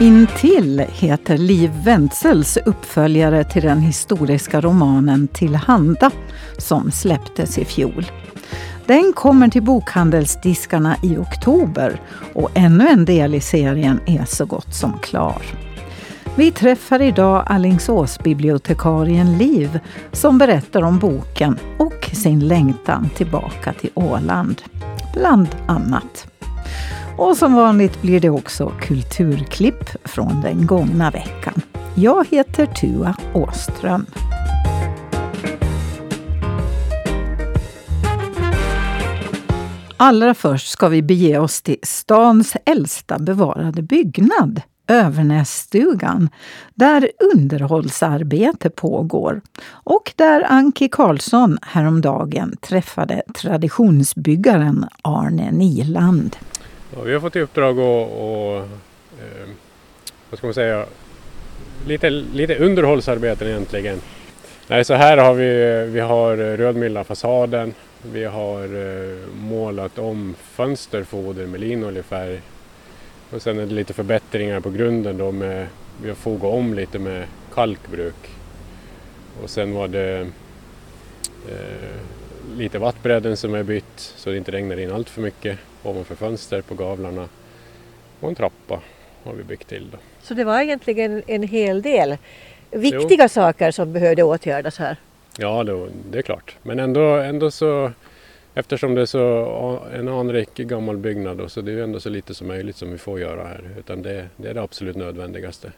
Intill heter Liv Wentzels uppföljare till den historiska romanen Tillhanda som släpptes i fjol. Den kommer till bokhandelsdiskarna i oktober och ännu en del i serien är så gott som klar. Vi träffar idag Alingsåsbibliotekarien Liv som berättar om boken och sin längtan tillbaka till Åland. Bland annat. Och som vanligt blir det också kulturklipp från den gångna veckan. Jag heter Tua Åström. Allra först ska vi bege oss till stans äldsta bevarade byggnad, Övernässtugan, där underhållsarbete pågår och där Anki Karlsson häromdagen träffade traditionsbyggaren Arne Niland. Ja, vi har fått i uppdrag att, och, eh, vad ska man säga, lite, lite underhållsarbeten egentligen. Nej, så här har vi, vi har rödmyllat fasaden, vi har eh, målat om fönsterfoder med linoljefärg och sen är det lite förbättringar på grunden då med, vi har fogat om lite med kalkbruk. Och sen var det eh, lite vattbredden som är bytt så det inte regnar in allt för mycket ovanför fönster på gavlarna. Och en trappa har vi byggt till. Då. Så det var egentligen en hel del viktiga jo. saker som behövde åtgärdas här? Ja, det, det är klart. Men ändå, ändå så Eftersom det är så en anrik gammal byggnad då, så det är ändå så lite som möjligt som vi får göra här. Utan det, det är det absolut nödvändigaste.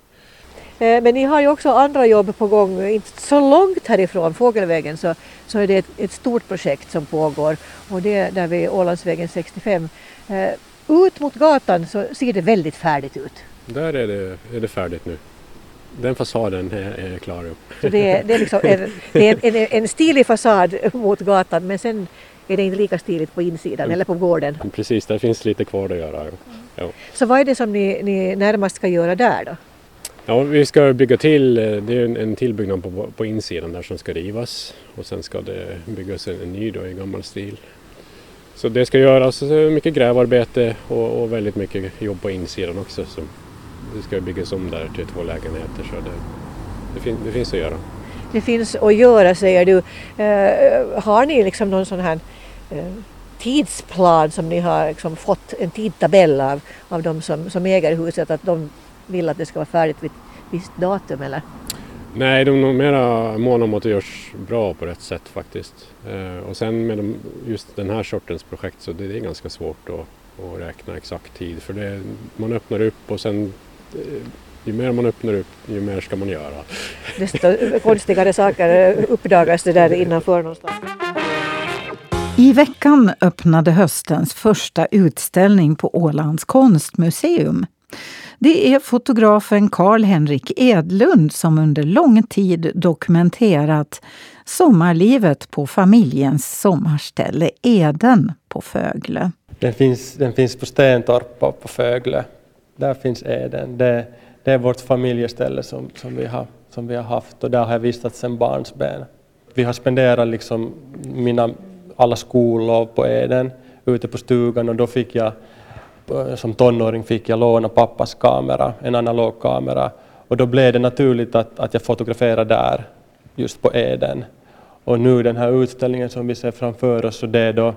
Eh, men ni har ju också andra jobb på gång, inte så långt härifrån, Fågelvägen, så, så är det ett, ett stort projekt som pågår och det är där vid Ålandsvägen 65. Eh, ut mot gatan så ser det väldigt färdigt ut. Där är det, är det färdigt nu. Den fasaden är, är klar. Så det är, det är, liksom en, det är en, en, en stilig fasad mot gatan men sen är det inte lika stiligt på insidan mm. eller på gården. Precis, där finns lite kvar att göra. Mm. Ja. Så vad är det som ni, ni närmast ska göra där då? Ja, vi ska bygga till, eh, det är en, en tillbyggnad på, på insidan där som ska rivas och sen ska det byggas en, en ny då i gammal stil. Så det ska göras mycket grävarbete och, och väldigt mycket jobb på insidan också. Så det ska byggas om där till två lägenheter så det, det, fin, det finns att göra. Det finns att göra säger du. Eh, har ni liksom någon sån här eh, tidsplan som ni har liksom fått en tidtabell av, av de som, som äger huset att de vill att det ska vara färdigt vid ett visst datum eller? Nej, de är nog mera måna om att det görs bra på rätt sätt faktiskt. Eh, och sen med de, just den här sortens projekt så det är ganska svårt att, att räkna exakt tid för det, man öppnar upp och sen eh, ju mer man öppnar upp, ju mer ska man göra. Desto konstigare saker uppdagas det där innanför någonstans. I veckan öppnade höstens första utställning på Ålands konstmuseum. Det är fotografen Karl-Henrik Edlund som under lång tid dokumenterat sommarlivet på familjens sommarställe Eden på Fögle. Den finns, den finns på Stentorp och på Fögle. Där finns Eden. Det, det är vårt familjeställe som, som, vi har, som vi har haft och där har jag vistats sedan barnsben. Vi har spenderat liksom mina alla skollov på Eden ute på stugan och då fick jag Eh, som tonåring fick jag låna pappas kamera, en analog kamera och då blev det naturligt att, att jag fotograferade där, just på Eden. Och nu den här utställningen som vi ser framför oss, så det är då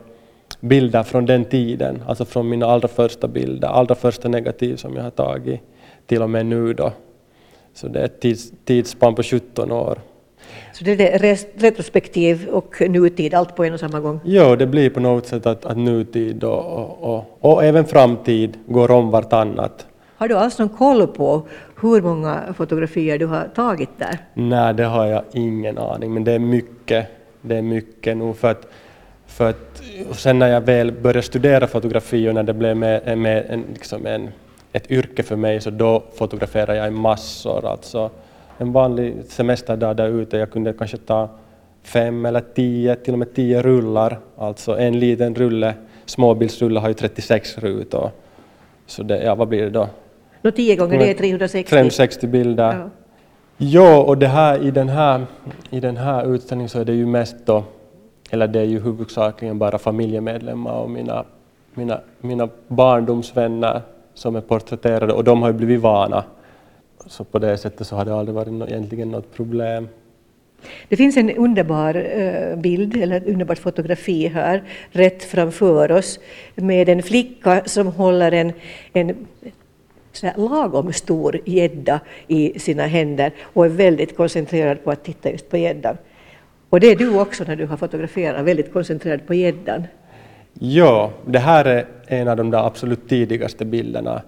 bilder från den tiden, alltså från mina allra första bilder, allra första negativ som jag har tagit till och med nu då. Så det är ett tids, tidsspann på 17 år. Så det är retrospektiv och nutid, allt på en och samma gång? Ja, det blir på något sätt att, att nutid och, och, och, och även framtid går om vartannat. Har du alls någon koll på hur många fotografier du har tagit där? Nej, det har jag ingen aning, men det är mycket. Det är mycket nog för att, för att sen när jag väl började studera fotografi och när det blev med, med en, liksom en, ett yrke för mig så då fotograferade jag i massor. Alltså, en vanlig semesterdag där ute, jag kunde kanske ta fem eller tio, till och med tio rullar. Alltså en liten rulle, småbildsrulle har ju 36 rutor. Så det, ja, vad blir det då? Nå, 10 gånger det är 360. 360 bilder. Ja. ja, och det här, i, den här, i den här utställningen så är det ju mest då, eller det är ju huvudsakligen bara familjemedlemmar och mina, mina, mina barndomsvänner som är porträtterade och de har ju blivit vana. Så på det sättet så har det aldrig varit no egentligen något problem. Det finns en underbar uh, bild, eller ett underbart fotografi här, rätt framför oss, med en flicka som håller en, en lagom stor gädda i sina händer och är väldigt koncentrerad på att titta just på gäddan. Och det är du också när du har fotograferat, väldigt koncentrerad på gäddan. Ja, det här är en av de där absolut tidigaste bilderna.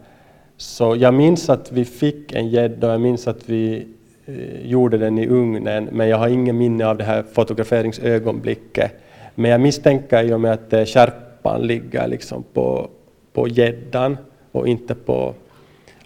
Så jag minns att vi fick en gädda och jag minns att vi eh, gjorde den i ugnen, men jag har ingen minne av det här fotograferingsögonblicket. Men jag misstänker i och med att eh, skärpan ligger liksom på, på gäddan och inte på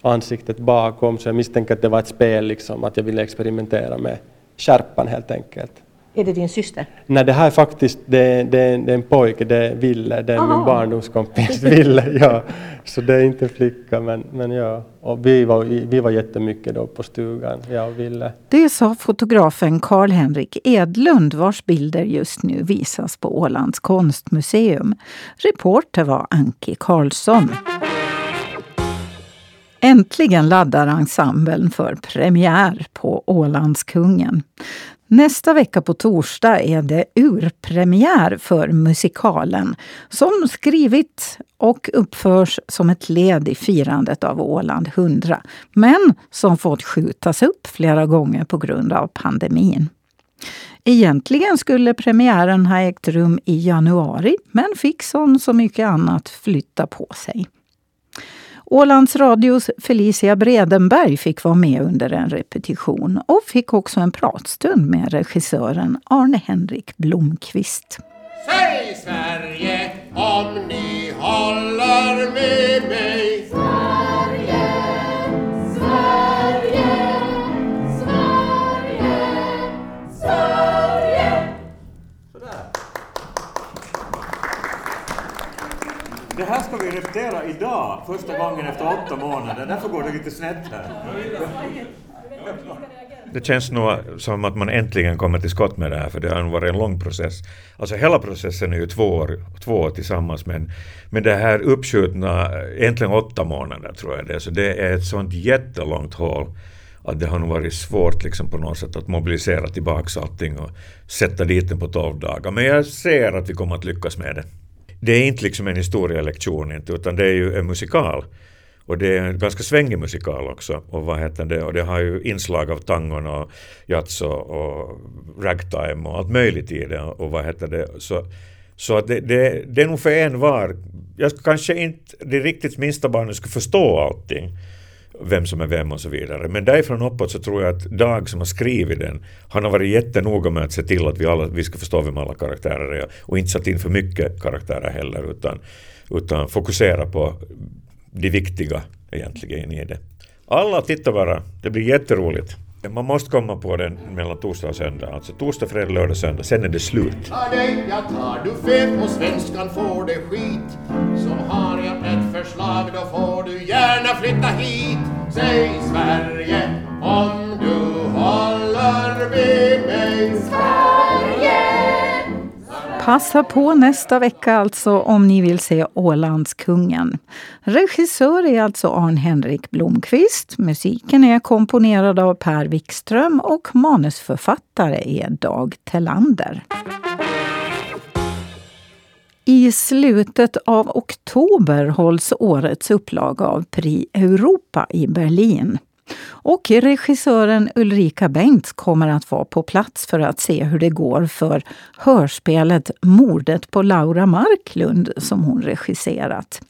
ansiktet bakom, så jag misstänker att det var ett spel, liksom, att jag ville experimentera med skärpan helt enkelt. Är det din syster? Nej, det här är faktiskt det, det, det är en pojke, det är Ville, det är Aha. min barndomskompis Ville. Ja. Så det är inte en flicka, men, men ja. Och vi var, vi var jättemycket då på stugan, jag och Ville. Det sa fotografen Karl-Henrik Edlund vars bilder just nu visas på Ålands konstmuseum. Reporter var Anki Karlsson. Äntligen laddar ensemblen för premiär på Ålandskungen. Nästa vecka på torsdag är det urpremiär för musikalen som skrivit och uppförs som ett led i firandet av Åland 100 men som fått skjutas upp flera gånger på grund av pandemin. Egentligen skulle premiären ha ägt rum i januari men fick som så mycket annat flytta på sig. Ålands Radios Felicia Bredenberg fick vara med under en repetition och fick också en pratstund med regissören Arne-Henrik Blomqvist. Säg Sverige om ni håller med mig Det här ska vi repetera idag, första gången efter åtta månader. Därför går det lite snett här. Det känns nog som att man äntligen kommer till skott med det här, för det har varit en lång process. Alltså hela processen är ju två år, två år tillsammans, men, men det här uppskjutna, egentligen åtta månader tror jag det är, så det är ett sånt jättelångt hål att det har nog varit svårt liksom på något sätt att mobilisera tillbaka allting och sätta dit den på tolv dagar. Men jag ser att vi kommer att lyckas med det det är inte liksom en historielektion inte, utan det är ju en musikal. Och det är en ganska svängig musikal också. Och vad heter det? Och det har ju inslag av tangon och jazz och, och ragtime och allt möjligt i det. Och vad heter det? Så, så det, det, det är nog för en var. Jag kanske inte det riktigt minsta barnet skulle förstå allting vem som är vem och så vidare. Men därifrån uppåt så tror jag att Dag som har skrivit den, han har varit jättenoga med att se till att vi, alla, vi ska förstå vem alla karaktärer är och inte satt in för mycket karaktärer heller utan, utan fokusera på det viktiga egentligen i det. Alla tittar bara, det blir jätteroligt. Man måste komma på den mellan torsdag och söndag. Alltså torsdag, fredag, lördag, söndag. Sen är det slut. Ta dig, jag tar du fel på svenskan får det skit. Så har jag ett förslag, då får du gärna flytta hit. Säg Sverige om du håller med mig. Sverige! Passa på nästa vecka alltså om ni vill se Ålandskungen. Regissör är alltså Arn-Henrik Blomqvist. Musiken är komponerad av Per Wikström och manusförfattare är Dag Tellander. I slutet av oktober hålls årets upplaga av Prix Europa i Berlin. Och regissören Ulrika Bengts kommer att vara på plats för att se hur det går för hörspelet Mordet på Laura Marklund som hon regisserat.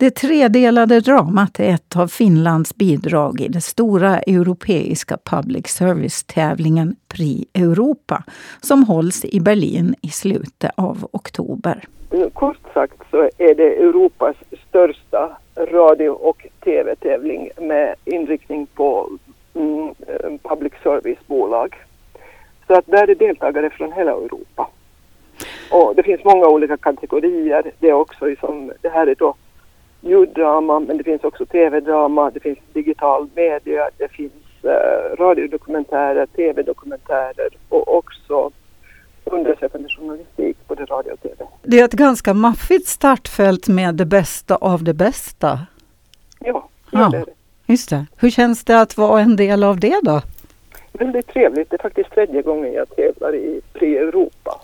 Det tredelade dramat är ett av Finlands bidrag i den stora europeiska public service-tävlingen Prix Europa som hålls i Berlin i slutet av oktober. Kort sagt så är det Europas största radio och tv-tävling med inriktning på mm, eh, public service-bolag. Så att där är deltagare från hela Europa. Och det finns många olika kategorier. Det är också liksom, det här är då ljuddrama, men det finns också tv-drama, det finns digital media, det finns uh, radiodokumentärer, tv-dokumentärer och också undersökande journalistik, både radio och tv. Det är ett ganska maffigt startfält med det bästa av det bästa. Ja, Ja. det är det. Just det. Hur känns det att vara en del av det då? Väldigt trevligt. Det är faktiskt tredje gången jag tävlar i Pri Europa.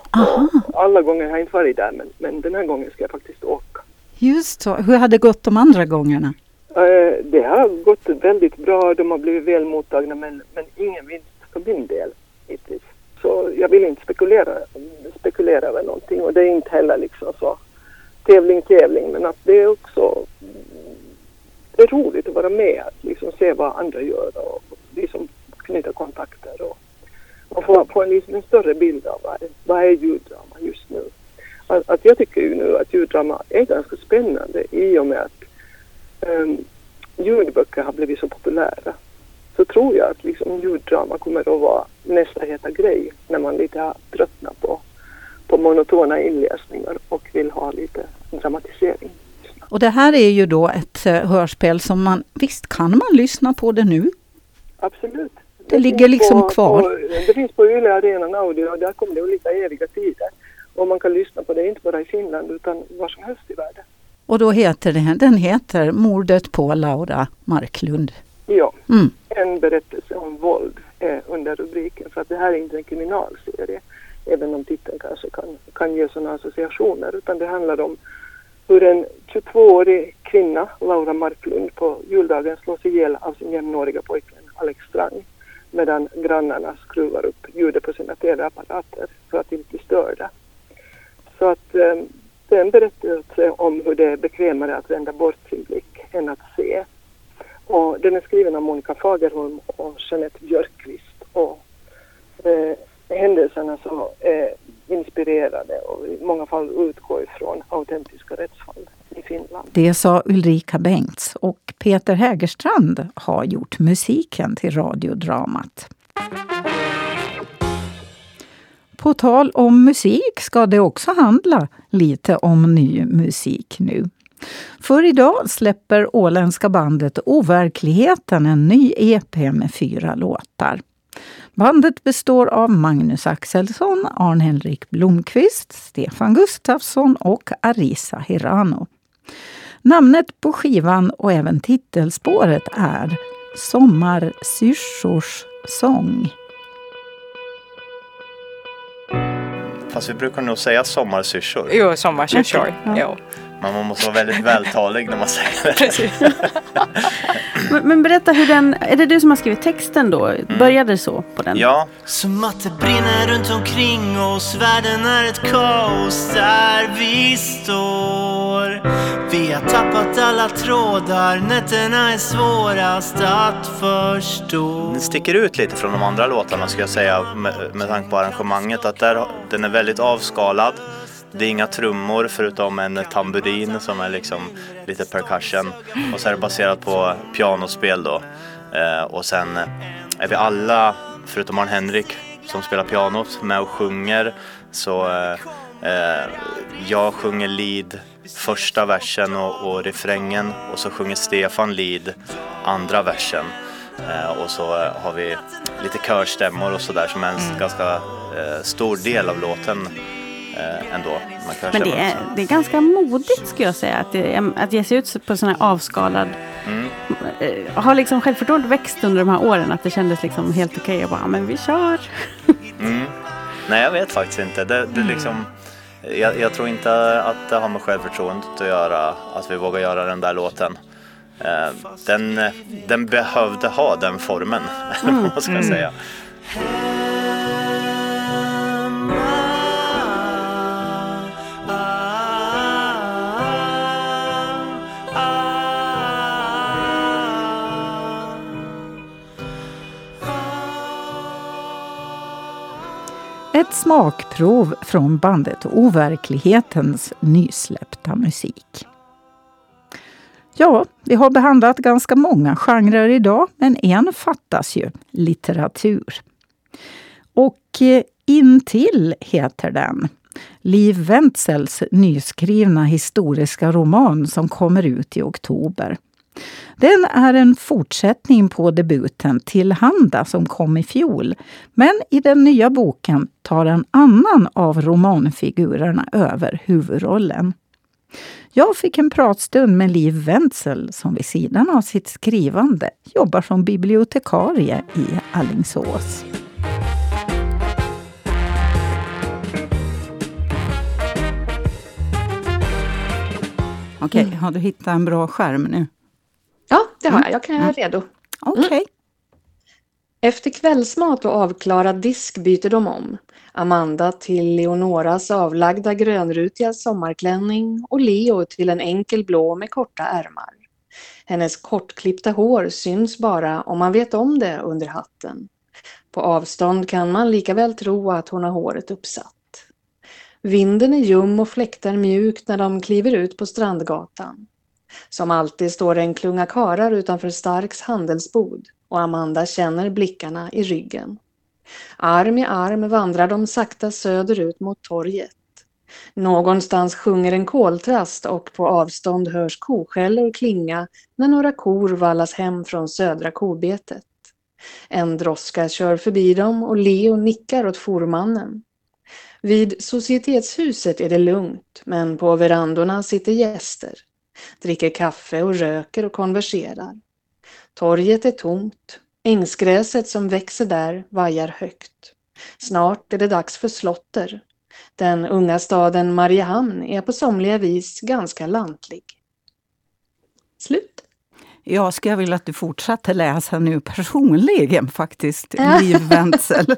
Alla gånger har jag inte varit där men, men den här gången ska jag faktiskt åka. Just så. Hur hade det gått de andra gångerna? Eh, det har gått väldigt bra, de har blivit väl mottagna men, men ingen vinst för min del hittills. Så jag vill inte spekulera, spekulera över någonting och det är inte heller liksom så tävling, tävling men att det är också det är roligt att vara med, att liksom se vad andra gör och liksom knyta kontakter och, och få, få en, liksom en större bild av vad, vad är ljuddrama just nu. Att, att jag tycker ju nu att ljuddrama är ganska spännande i och med att um, ljudböcker har blivit så populära så tror jag att liksom ljuddrama kommer att vara nästa heta grej när man lite har tröttnat på, på monotona inläsningar och vill ha lite dramatisering. Och det här är ju då ett eh, hörspel som man, visst kan man lyssna på det nu? Absolut. Det ligger finns liksom på, kvar. På, det finns på Yle Arenan Audio och där kommer det olika eviga tider. Och man kan lyssna på det inte bara i Finland utan var som helst i världen. Och då heter det, den heter Mordet på Laura Marklund. Ja, Mm. en berättelse om våld är under rubriken för att det här är inte en kriminalserie. Även om titeln kanske kan, kan ge sådana associationer utan det handlar om hur en 22-årig kvinna, Laura Marklund, på juldagen slås ihjäl av sin jämnåriga pojkvän Alex Strang medan grannarna skruvar upp ljudet på sina tv-apparater för att inte bli störda. Så att eh, det är en berättelse om hur det är bekvämare att vända bort sin blick än att se. Och den är skriven av Monica Fagerholm och Jeanette Björkqvist. Och eh, händelserna som är inspirerade och i många fall utgår ifrån autentiska rättsfall i Finland. Det sa Ulrika Bengts och Peter Hägerstrand har gjort musiken till radiodramat. På tal om musik ska det också handla lite om ny musik nu. För idag släpper åländska bandet Overkligheten en ny EP med fyra låtar. Bandet består av Magnus Axelsson, Arn-Henrik Blomqvist, Stefan Gustafsson och Arisa Hirano. Namnet på skivan och även titelspåret är Sommarsyrsors sång. Fast vi brukar nog säga sommarsyrsor. Jo, sommarsyrsor. Ja. Jo. Men man måste vara väldigt vältalig när man säger det. Precis. Men, men berätta hur den, är det du som har skrivit texten då? Började det så på den? Ja, Som att det brinner runt omkring oss Världen är ett kaos där vi står vi har tappat alla trådar Nätterna är svårast att förstå den sticker ut lite från de andra låtarna ska jag säga med, med tanke på arrangemanget. Att där, den är väldigt avskalad. Det är inga trummor förutom en tamburin som är liksom lite percussion. Och så är det baserat på pianospel då. Eh, och sen är vi alla, förutom Arn Henrik som spelar pianot, med och sjunger. Så eh, eh jag sjunger lead första versen och, och refrängen och så sjunger Stefan lead andra versen. Eh, och så eh, har vi lite körstämmor och sådär som är en ganska eh, stor del av låten eh, ändå. Men det är, det är ganska modigt skulle jag säga. Att, det, att ge sig ut på sån här avskalad... Mm. Eh, har liksom självförtroendet växt under de här åren? Att det kändes liksom helt okej att bara, "Ja, men vi kör. Mm. Nej, jag vet faktiskt inte. Det, det liksom, jag, jag tror inte att det har med självförtroendet att göra, att vi vågar göra den där låten. Eh, Den, den behövde ha den formen, eller vad man ska säga. Ett smakprov från bandet Overklighetens nysläppta musik. Ja, vi har behandlat ganska många genrer idag, men en fattas ju, litteratur. Och eh, Intill heter den. Liv Wentzels nyskrivna historiska roman som kommer ut i oktober. Den är en fortsättning på debuten Tillhanda som kom i fjol. Men i den nya boken tar en annan av romanfigurerna över huvudrollen. Jag fick en pratstund med Liv Wenzel som vid sidan av sitt skrivande jobbar som bibliotekarie i Allingsås. Okej, okay, har du hittat en bra skärm nu? Ja, det har jag. Jag kan vara redo. Okej. Okay. Efter kvällsmat och avklarad disk byter de om. Amanda till Leonoras avlagda grönrutiga sommarklänning och Leo till en enkel blå med korta ärmar. Hennes kortklippta hår syns bara om man vet om det under hatten. På avstånd kan man lika väl tro att hon har håret uppsatt. Vinden är ljum och fläktar mjukt när de kliver ut på Strandgatan. Som alltid står en klunga karar utanför Starks handelsbod och Amanda känner blickarna i ryggen. Arm i arm vandrar de sakta söderut mot torget. Någonstans sjunger en koltrast och på avstånd hörs koskällor klinga när några kor vallas hem från södra kobetet. En droska kör förbi dem och Leo nickar åt formannen. Vid societetshuset är det lugnt, men på verandorna sitter gäster. Dricker kaffe och röker och konverserar. Torget är tomt. Ängsgräset som växer där vajar högt. Snart är det dags för slotter. Den unga staden Mariehamn är på somliga vis ganska lantlig. Slut. Jag skulle vilja att du fortsatte läsa nu personligen faktiskt, Liv Wenzel.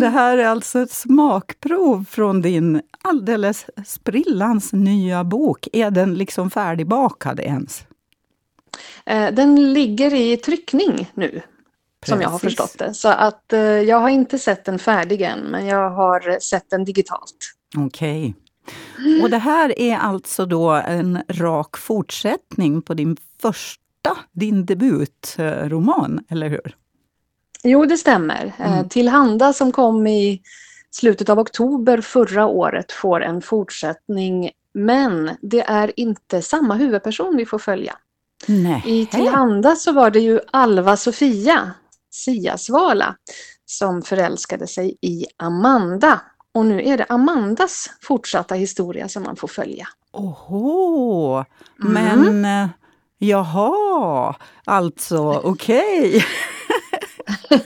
det här är alltså ett smakprov från din alldeles sprillans nya bok. Är den liksom färdigbakad ens? Eh, den ligger i tryckning nu, Precis. som jag har förstått det. Så att eh, jag har inte sett den färdig än, men jag har sett den digitalt. Okej. Okay. Och det här är alltså då en rak fortsättning på din första, din debutroman, eller hur? Jo, det stämmer. Eh, mm. Tillhanda som kom i slutet av oktober förra året får en fortsättning, men det är inte samma huvudperson vi får följa. Nej. I Tillhanda så var det ju Alva Sofia, Sia-Svala, som förälskade sig i Amanda. Och nu är det Amandas fortsatta historia som man får följa. Oho, men mm. jaha, alltså okej. Okay.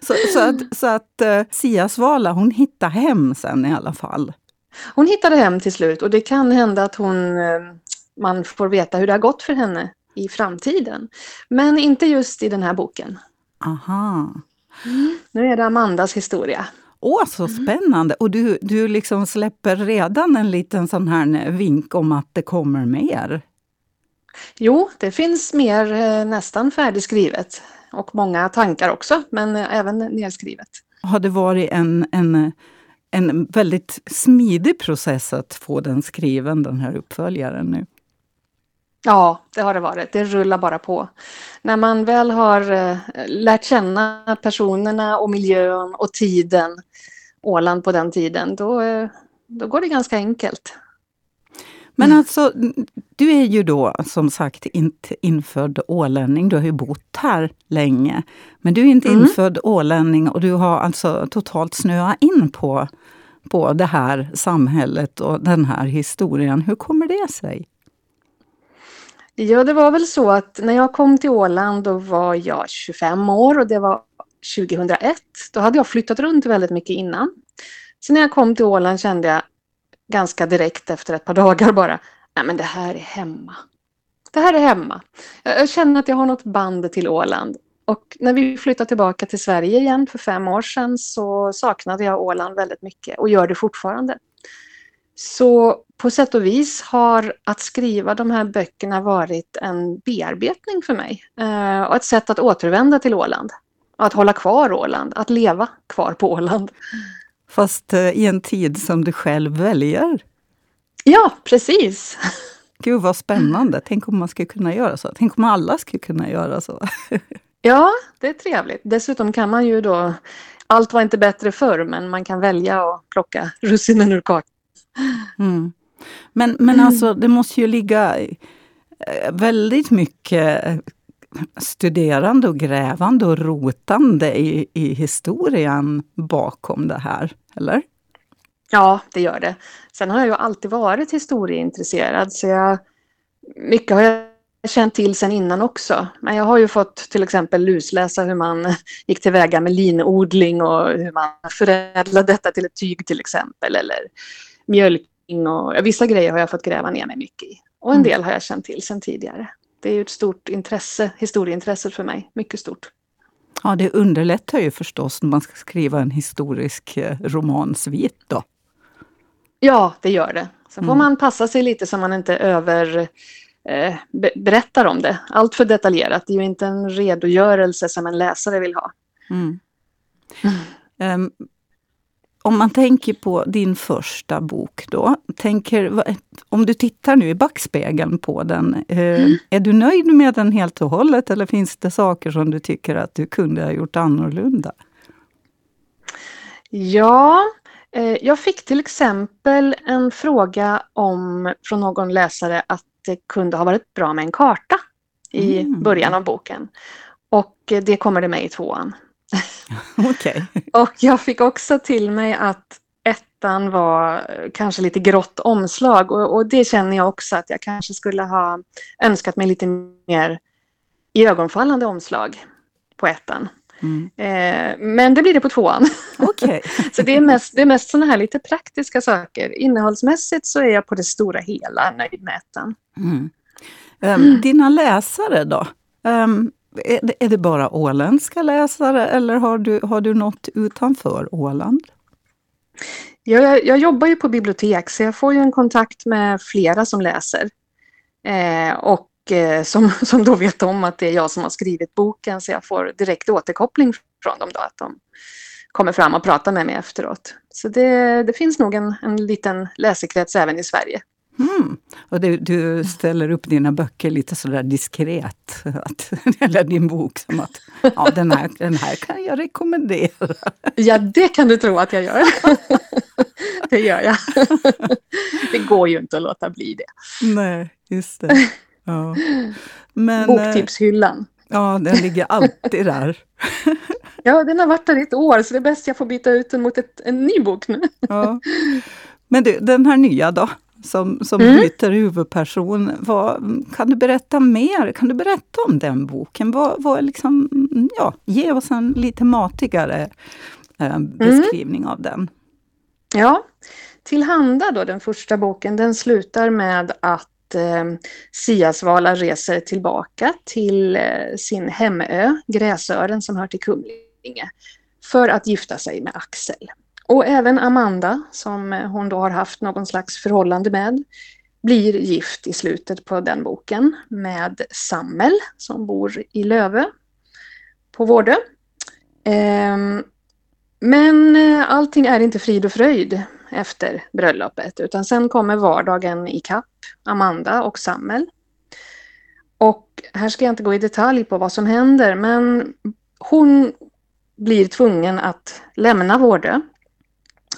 så, så, att, så att uh, Sia Svala, hon hittade hem sen i alla fall? Hon hittade hem till slut och det kan hända att hon, uh, man får veta hur det har gått för henne i framtiden. Men inte just i den här boken. Aha. Mm. Nu är det Amandas historia. Åh, så spännande! Och du, du liksom släpper redan en liten sån här vink om att det kommer mer? Jo, det finns mer eh, nästan färdigskrivet och många tankar också, men även nedskrivet. Har det varit en, en, en väldigt smidig process att få den skriven, den här uppföljaren nu? Ja, det har det varit. Det rullar bara på. När man väl har eh, lärt känna personerna och miljön och tiden, Åland på den tiden, då, eh, då går det ganska enkelt. Men alltså, du är ju då som sagt inte infödd ålänning. Du har ju bott här länge. Men du är inte mm. infödd ålänning och du har alltså totalt snöat in på, på det här samhället och den här historien. Hur kommer det sig? Ja, det var väl så att när jag kom till Åland då var jag 25 år och det var 2001. Då hade jag flyttat runt väldigt mycket innan. Så när jag kom till Åland kände jag ganska direkt efter ett par dagar bara, nej men det här är hemma. Det här är hemma. Jag känner att jag har något band till Åland. Och när vi flyttade tillbaka till Sverige igen för fem år sedan så saknade jag Åland väldigt mycket och gör det fortfarande. Så på sätt och vis har att skriva de här böckerna varit en bearbetning för mig. Eh, och ett sätt att återvända till Åland. Att hålla kvar Åland, att leva kvar på Åland. Fast eh, i en tid som du själv väljer? Ja, precis. Gud vad spännande. Tänk om man skulle kunna göra så. Tänk om alla skulle kunna göra så. ja, det är trevligt. Dessutom kan man ju då allt var inte bättre förr, men man kan välja att plocka russinen ur kakan. Mm. Men, men alltså, det måste ju ligga eh, väldigt mycket studerande och grävande och rotande i, i historien bakom det här, eller? Ja, det gör det. Sen har jag ju alltid varit historieintresserad så jag, mycket har jag känt till sen innan också. Men jag har ju fått till exempel lusläsa hur man gick tillväga med linodling och hur man förädlade detta till ett tyg till exempel. Eller mjölkning och ja, vissa grejer har jag fått gräva ner mig mycket i. Och en Mm. del har jag känt till sen tidigare. Det är ju ett stort intresse, historieintresse för mig. Mycket stort. Ja, det underlättar ju förstås när man ska skriva en historisk eh, romansvit då. Ja, det gör det. Sen får Mm. man passa sig lite så man inte över eh, be- berättar om det. Allt för detaljerat. Det är ju inte en redogörelse som en läsare vill ha. Mm. Ehm, om man tänker på din första bok då, tänker, om du tittar nu i backspegeln på den, eh, är du nöjd med den helt och hållet eller finns det saker som du tycker att du kunde ha gjort annorlunda? Ja, eh, jag fick till exempel en fråga om, från någon läsare att det kunde ha varit bra med en karta i Mm. början av boken. Och eh, det kommer det med i tvåan. Okej. Och jag fick också till mig att ettan var kanske lite grått omslag och, och det känner jag också att jag kanske skulle ha önskat mig lite mer iögonfallande omslag på ettan. Mm. Eh, men det blir det på tvåan. Okej. så det är mest, det är mest sådana här lite praktiska saker. Innehållsmässigt så är jag på det stora hela nöjd med ettan. Mm. Ehm, dina läsare då? Ehm, är, det, bara åländska läsare eller har du, har du något utanför Åland? Jag, jag, jag jobbar ju på bibliotek så jag får ju en kontakt med flera som läser. Eh, och eh, som, som då vet om att det är jag som har skrivit boken så jag får direkt återkoppling från dem då att de kommer fram och pratar med mig efteråt. Så det, det finns nog en, en liten läsekrets även i Sverige. Mm. Och du, du ställer upp dina böcker lite sådär diskret. Att, eller din bok som att ja, den, här, den här kan jag rekommendera. Ja, det kan du tro att jag gör. det gör jag. det går ju inte att låta bli det. Nej, just det. Ja. Men, eh, Boktipshyllan. Ja, den ligger alltid där. Ja, den har varit där i ett år så det är bäst jag får byta ut den mot ett, en ny bok nu. Ja. Men du, den här nya då, som, som Mm. byter huvudperson. Vad, kan du berätta mer? Kan du berätta om den boken? Vad, vad är liksom, ja, ge oss en lite matigare eh, beskrivning av den. Ja, Tillhanda då, den första boken, den slutar med att eh, Siasvala reser tillbaka till eh, sin hemö, Gräsören som hör till Kumlinge, för att gifta sig med Axel. Och även Amanda, som hon då har haft någon slags förhållande med, blir gift i slutet på den boken med Sammel som bor i Lövö på Vårdö. Ehm, men eh, allting är inte frid och fröjd efter bröllopet utan sen kommer vardagen i kapp Amanda och Samuel. Och här ska jag inte gå i detalj på vad som händer men hon blir tvungen att lämna Vårdö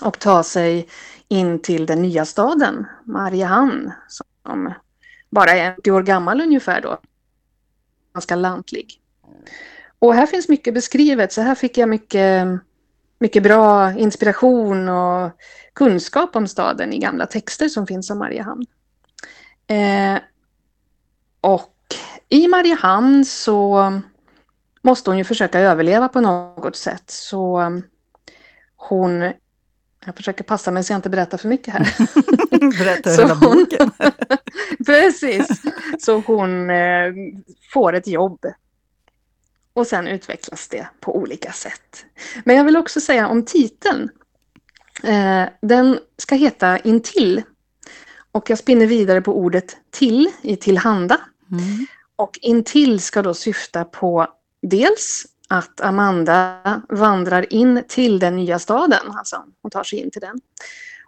och ta sig in till den nya staden, Mariehamn, som bara är 80 år gammal ungefär då. Ganska lantlig. Och här finns mycket beskrivet, så här fick jag mycket, mycket bra inspiration och kunskap om staden i gamla texter som finns om Mariehamn. Eh, och i Mariehamn så måste hon ju försöka överleva på något sätt. Så eh, hon, jag försöker passa mig så jag inte berättar för mycket här. Berätta hela hon- boken. Precis. Så hon eh, får ett jobb. Och sen utvecklas det på olika sätt. Men jag vill också säga om titeln. Eh, den ska heta Intill. Och jag spinner vidare på ordet till i tillhanda. Mm. Och intill ska då syfta på dels att Amanda vandrar in till den nya staden, alltså hon tar sig in till den.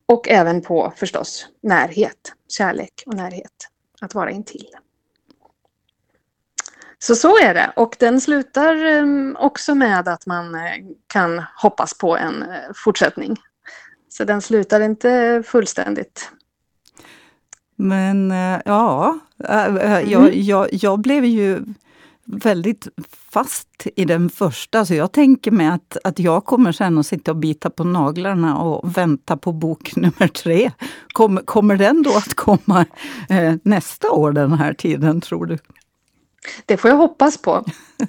Och även på förstås närhet, kärlek och närhet, att vara intill. Så så är det och den slutar eh, också med att man eh, kan hoppas på en eh, fortsättning. Så den slutar inte fullständigt. Men eh, ja, jag, jag, jag blev ju väldigt fast i den första, så jag tänker mig att, att jag kommer sen att sitta och bita på naglarna och vänta på bok nummer tre. Kommer, kommer den då att komma eh, nästa år den här tiden, tror du? Det får jag hoppas på.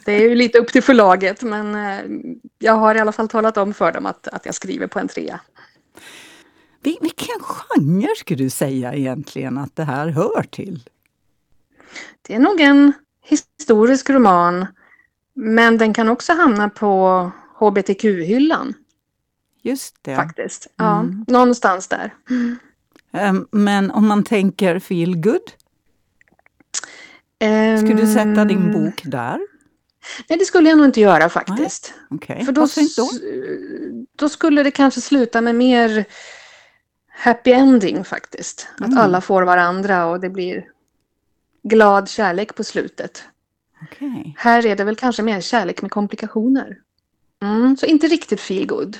Det är ju lite upp till förlaget, men eh, jag har i alla fall talat om för dem att, att jag skriver på en trea. Vilken genre skulle du säga egentligen att det här hör till? Det är nog en historisk roman, men den kan också hamna på hbtq-hyllan. Just det. Faktiskt. Ja, mm. någonstans där. Mm. Men om man tänker feel good? Skulle du sätta din bok där? Nej, det skulle jag nog inte göra faktiskt. Okay. För då, då? då skulle det kanske sluta med mer happy ending faktiskt. Att Mm. alla får varandra och det blir glad kärlek på slutet. Okay. Här är det väl kanske mer kärlek med komplikationer. Mm, så inte riktigt feel good.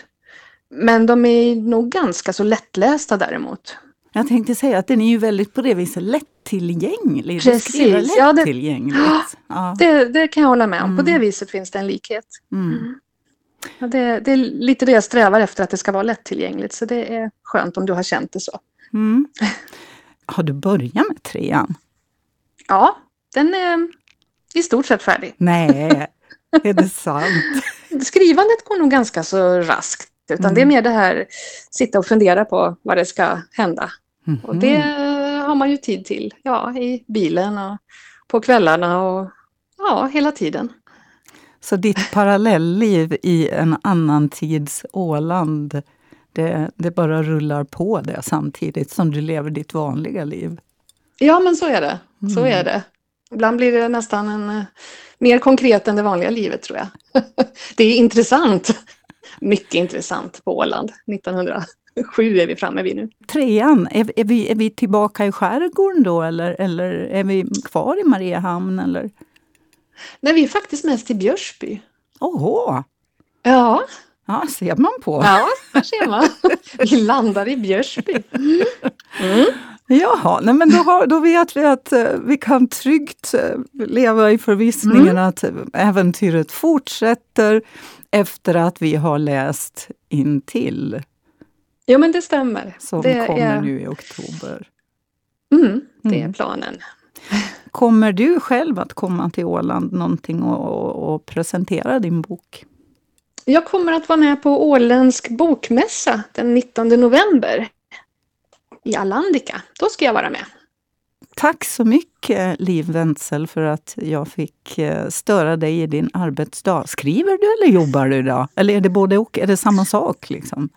Men de är nog ganska så lättlästa däremot. Jag tänkte säga att den är ju väldigt på det viset lättillgänglig. Precis, ja, det-. Ja. Det, det kan jag hålla med om. På Mm. det viset finns det en likhet. Mm. Ja, det, det är lite det jag strävar efter, att det ska vara lättillgängligt. Så det är skönt om du har känt det så. Mm. Har du börjat med trean? Ja, den är i stort sett färdig. Nej, är det sant? Skrivandet går nog ganska så raskt. Utan Mm. det är mer det här sitta och fundera på vad det ska hända. Och det Mhm. har man ju tid till. Ja, i bilen och på kvällarna och ja, hela tiden. Så ditt parallellliv i en annan tids Åland, det, det bara rullar på det samtidigt som du lever ditt vanliga liv? Ja, men så är det. Så Mm. är det. Ibland blir det nästan en, eh, mer konkret än det vanliga livet tror jag. det är intressant. Mycket intressant på Åland. 1907 är vi framme vid nu. Trean, är, är, vi, är vi tillbaka i skärgården då eller, eller är vi kvar i Mariehamn? Eller? Nej, vi är faktiskt mest i Björsby. Åh! Ja. Ja, ser man på. Ja, där ser man. Vi landar i Björsby. Mm. Jaha, nej men då, har, då vet vi att eh, vi kan tryggt eh, leva i förvissningen Mm. att äventyret fortsätter efter att vi har läst in till Jo, men det stämmer. som det kommer är, nu i oktober. Mm, det är Mm. planen. Kommer du själv att komma till Åland någonting och, och, och presentera din bok? Jag kommer att vara med på Åländsk bokmässa den 19 november i Alandika. Då ska jag vara med. Tack så mycket Liv Wenzel för att jag fick eh, störa dig i din arbetsdag. Skriver du eller jobbar du idag? Eller är det både och? Är det samma sak? Liksom?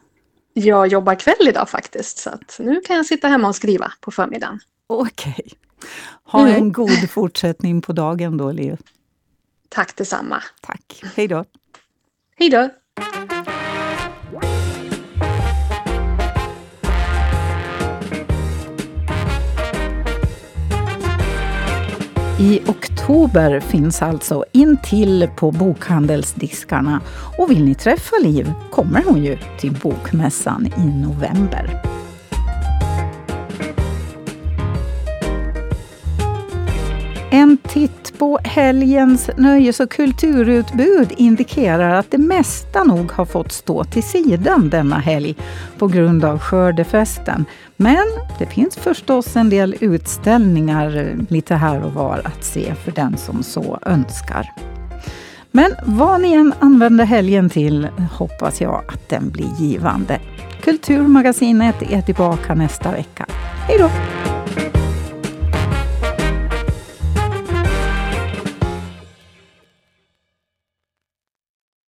Jag jobbar kväll idag faktiskt, så nu kan jag sitta hemma och skriva på förmiddagen. Okej. Ha Mm. en god fortsättning på dagen då, Liv. Tack detsamma. Tack. Hej då. Hej då! I oktober finns alltså Intill på bokhandelsdiskarna. Och vill ni träffa Liv kommer hon ju till Bokmässan i november. På helgens nöjes och kulturutbud indikerar att det mesta nog har fått stå till sidan denna helg på grund av skördefesten. Men det finns förstås en del utställningar eh, lite här och var att se för den som så önskar. Men vad ni än använder helgen till hoppas jag att den blir givande. Kulturmagasinet är tillbaka nästa vecka. Hej då!